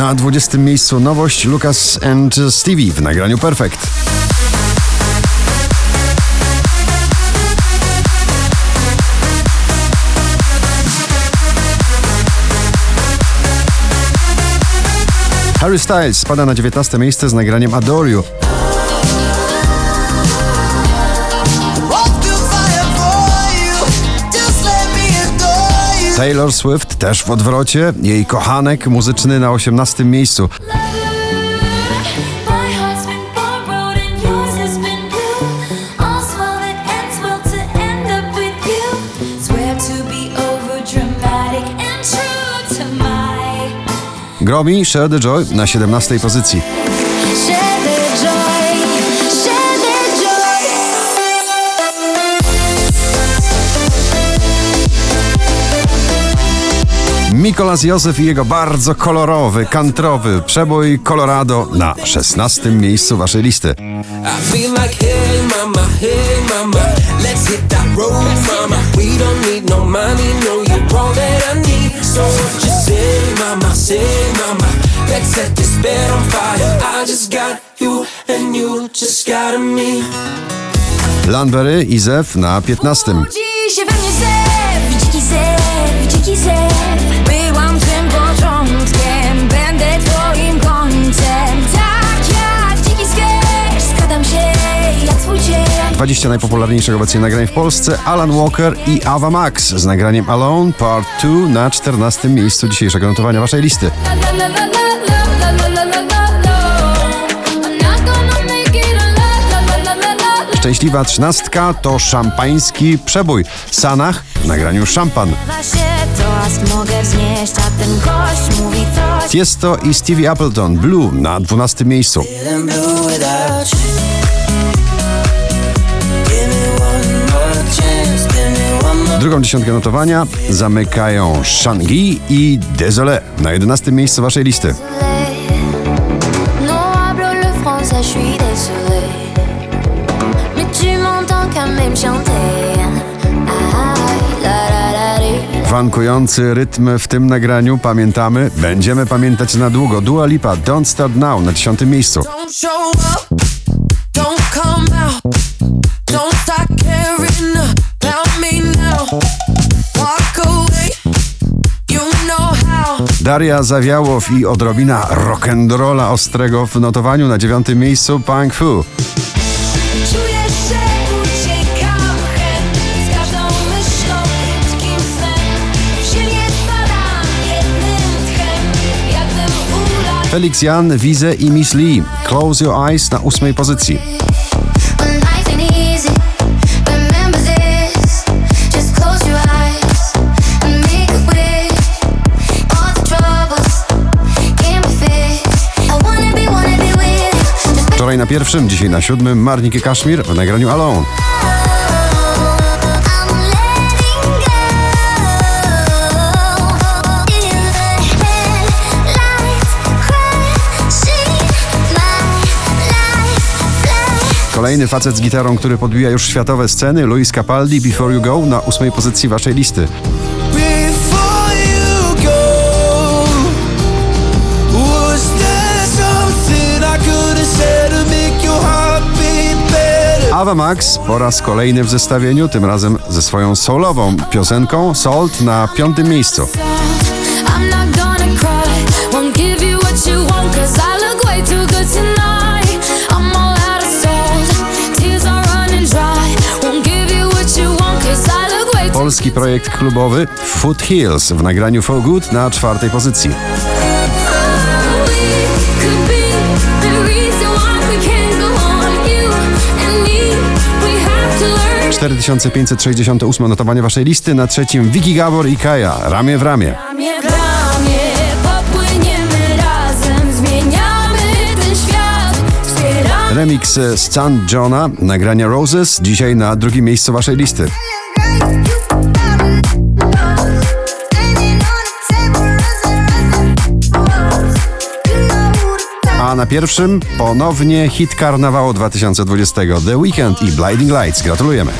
Na 20 miejscu nowość Lucas and Stevie w nagraniu Perfect. Harry Styles spada na 19 miejsce z nagraniem Adore You. Taylor Swift też w odwrocie, jej kochanek muzyczny na 18 miejscu. Gromi Share the Joy na 17 pozycji. Mikolas Józef i jego bardzo kolorowy, kantrowy przebój Colorado na 16 miejscu waszej listy. Lanbery i Zef na 15. 20 najpopularniejszych obecnie nagrań w Polsce Alan Walker i Ava Max z nagraniem Alone Part 2 na 14 miejscu dzisiejszego notowania waszej listy. Szczęśliwa trzynastka to szampański przebój. Sanach w nagraniu szampan. Tiesto i Stevie Appleton Blue na 12 miejscu. Drugą dziesiątkę notowania zamykają Shangi i Désolé na 11 miejscu waszej listy. Wankujący rytm w tym nagraniu pamiętamy, będziemy pamiętać na długo. Dua Lipa, Don't Start Now na dziesiątym miejscu. Daria Zawiałow i odrobina rock'n'rolla ostrego w notowaniu na dziewiątym miejscu Punk Fu. Felix Jan, Wize i Miss Lee. Close Your Eyes na ósmej pozycji. Wczoraj na pierwszym, dzisiaj na siódmym Marnik i Kaszmir w nagraniu Alone. Kolejny facet z gitarą, który podbija już światowe sceny, Luis Capaldi, Before You Go na ósmej pozycji waszej listy. Ava Max po raz kolejny w zestawieniu, tym razem ze swoją soulową piosenką Salt na piątym miejscu. polski projekt klubowy Foothills w nagraniu For Good na czwartej pozycji. Cztery tysiące pięćset sześćdziesiąte ósme notowanie waszej listy na trzecim Vicky Gabor i Kaja ramię w ramię. Remix Stan Johna, nagrania Roses, dzisiaj na drugim miejscu waszej listy. Na pierwszym ponownie hit karnawału 2020 The Weekend i Blinding Lights. Gratulujemy.